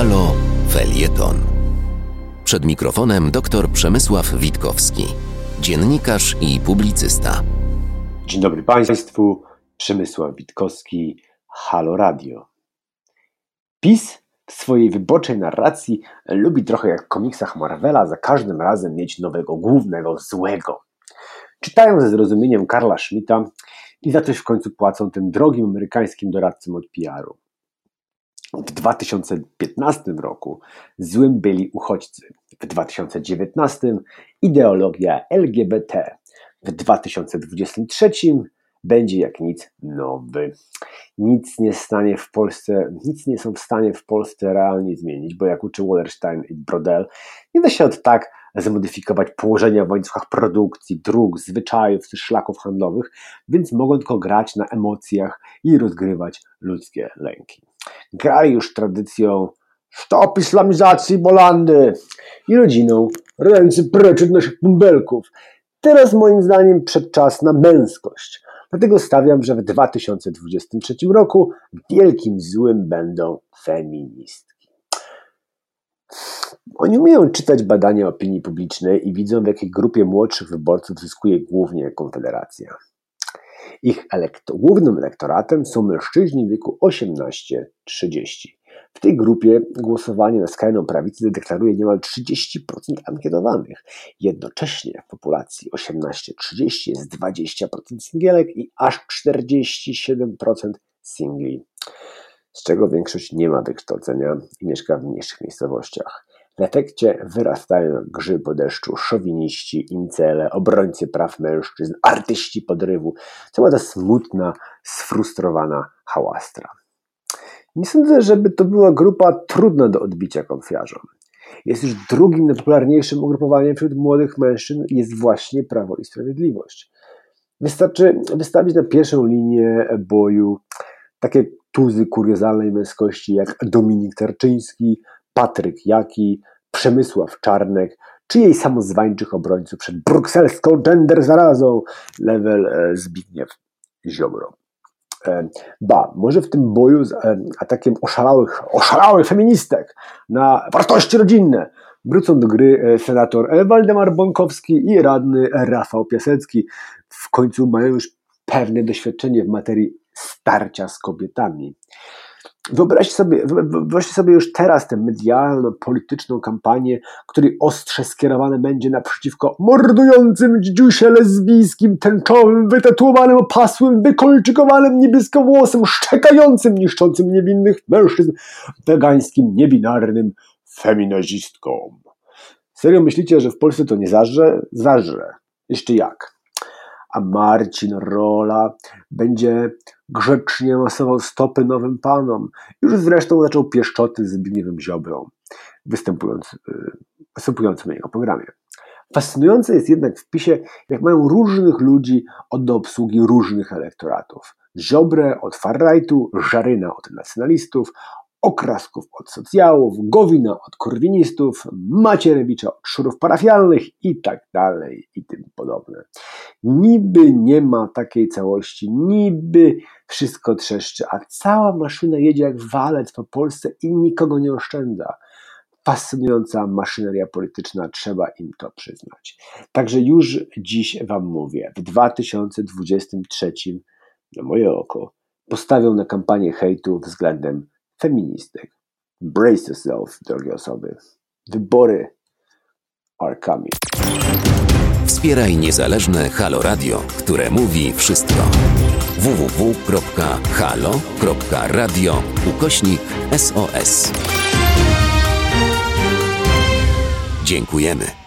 Halo Felieton. Przed mikrofonem dr Przemysław Witkowski, dziennikarz i publicysta. Dzień dobry Państwu, Przemysław Witkowski, Halo Radio. PiS w swojej wyborczej narracji lubi trochę jak w komiksach Marvela za każdym razem mieć nowego głównego złego. Czytają ze zrozumieniem Karla Schmidta i za coś w końcu płacą tym drogim amerykańskim doradcom od PR-u. W 2015 roku złym byli uchodźcy, w 2019 ideologia LGBT, w 2023 będzie jak nic nowy. Nic nie stanie w Polsce, nic nie są w stanie w Polsce realnie zmienić, bo jak uczy Wallerstein i Brodel, nie da się od tak zmodyfikować położenia w łańcuchach produkcji, dróg, zwyczajów czy szlaków handlowych, więc mogą tylko grać na emocjach i rozgrywać ludzkie lęki. Grali już tradycją stop islamizacji Bolandy i rodziną ręce precz od naszych pumbelków. Teraz moim zdaniem przedczas na męskość. Dlatego stawiam, że w 2023 roku wielkim złym będą feministki. Oni umieją czytać badania opinii publicznej i widzą, w jakiej grupie młodszych wyborców zyskuje głównie Konfederacja. Ich głównym elektoratem są mężczyźni w wieku 18-30. W tej grupie głosowanie na skrajną prawicę deklaruje niemal 30% ankietowanych. Jednocześnie w populacji 18-30 jest 20% singielek i aż 47% singli, z czego większość nie ma wykształcenia i mieszka w mniejszych miejscowościach. W efekcie wyrastają grzy po deszczu szowiniści, incele, obrońcy praw mężczyzn, artyści podrywu, cała ta smutna, sfrustrowana hałastra. Nie sądzę, żeby to była grupa trudna do odbicia konfiarzom. Jest już drugim najpopularniejszym ugrupowaniem wśród młodych mężczyzn jest właśnie Prawo i Sprawiedliwość. Wystarczy wystawić na pierwszą linię boju takie tuzy kuriozalnej męskości jak Dominik Tarczyński, Patryk Jaki, Przemysław Czarnek, czy jej samozwańczych obrońców przed brukselską gender zarazą, level e, Zbigniew Ziobro. E, ba, może w tym boju z e, atakiem oszalałych, oszalałych feministek na wartości rodzinne wrócą do gry senator Waldemar Bąkowski i radny Rafał Piasecki. W końcu mają już pewne doświadczenie w materii starcia z kobietami. Wyobraźcie sobie, wyobraźcie sobie już teraz tę medialno-polityczną kampanię, której ostrze skierowane będzie naprzeciwko mordującym dziusie lesbijskim, tęczowym, wytatuowanym, opasłym, wykolczykowanym, niebieskowłosym, szczekającym, niszczącym niewinnych mężczyzn, wegańskim, niebinarnym feminazistkom. Serio myślicie, że w Polsce to nie zarze? Zarze. Jeszcze jak a Marcin Rola będzie grzecznie masował stopy nowym panom. Już zresztą zaczął pieszczoty z Zbigniewem Ziobrą, występując, y, występującym na jego programie. Fascynujące jest jednak w PiSie, jak mają różnych ludzi od obsługi różnych elektoratów. Ziobrę od far-rightu, Żaryna od nacjonalistów, Okrasków od socjałów, Gowina od korwinistów, Macierewicza od szurów parafialnych i tak dalej i tym podobne. Niby nie ma takiej całości, niby wszystko trzeszczy, a cała maszyna jedzie jak walec po Polsce i nikogo nie oszczędza. Fascynująca maszyneria polityczna, trzeba im to przyznać. Także już dziś Wam mówię, w 2023, na moje oko, postawią na kampanię hejtu względem feministek. Brace yourself, drogie osoby. Wybory are coming. Wspieraj niezależne Halo Radio, które mówi wszystko. www.halo.radio ukośnik SOS. Dziękujemy.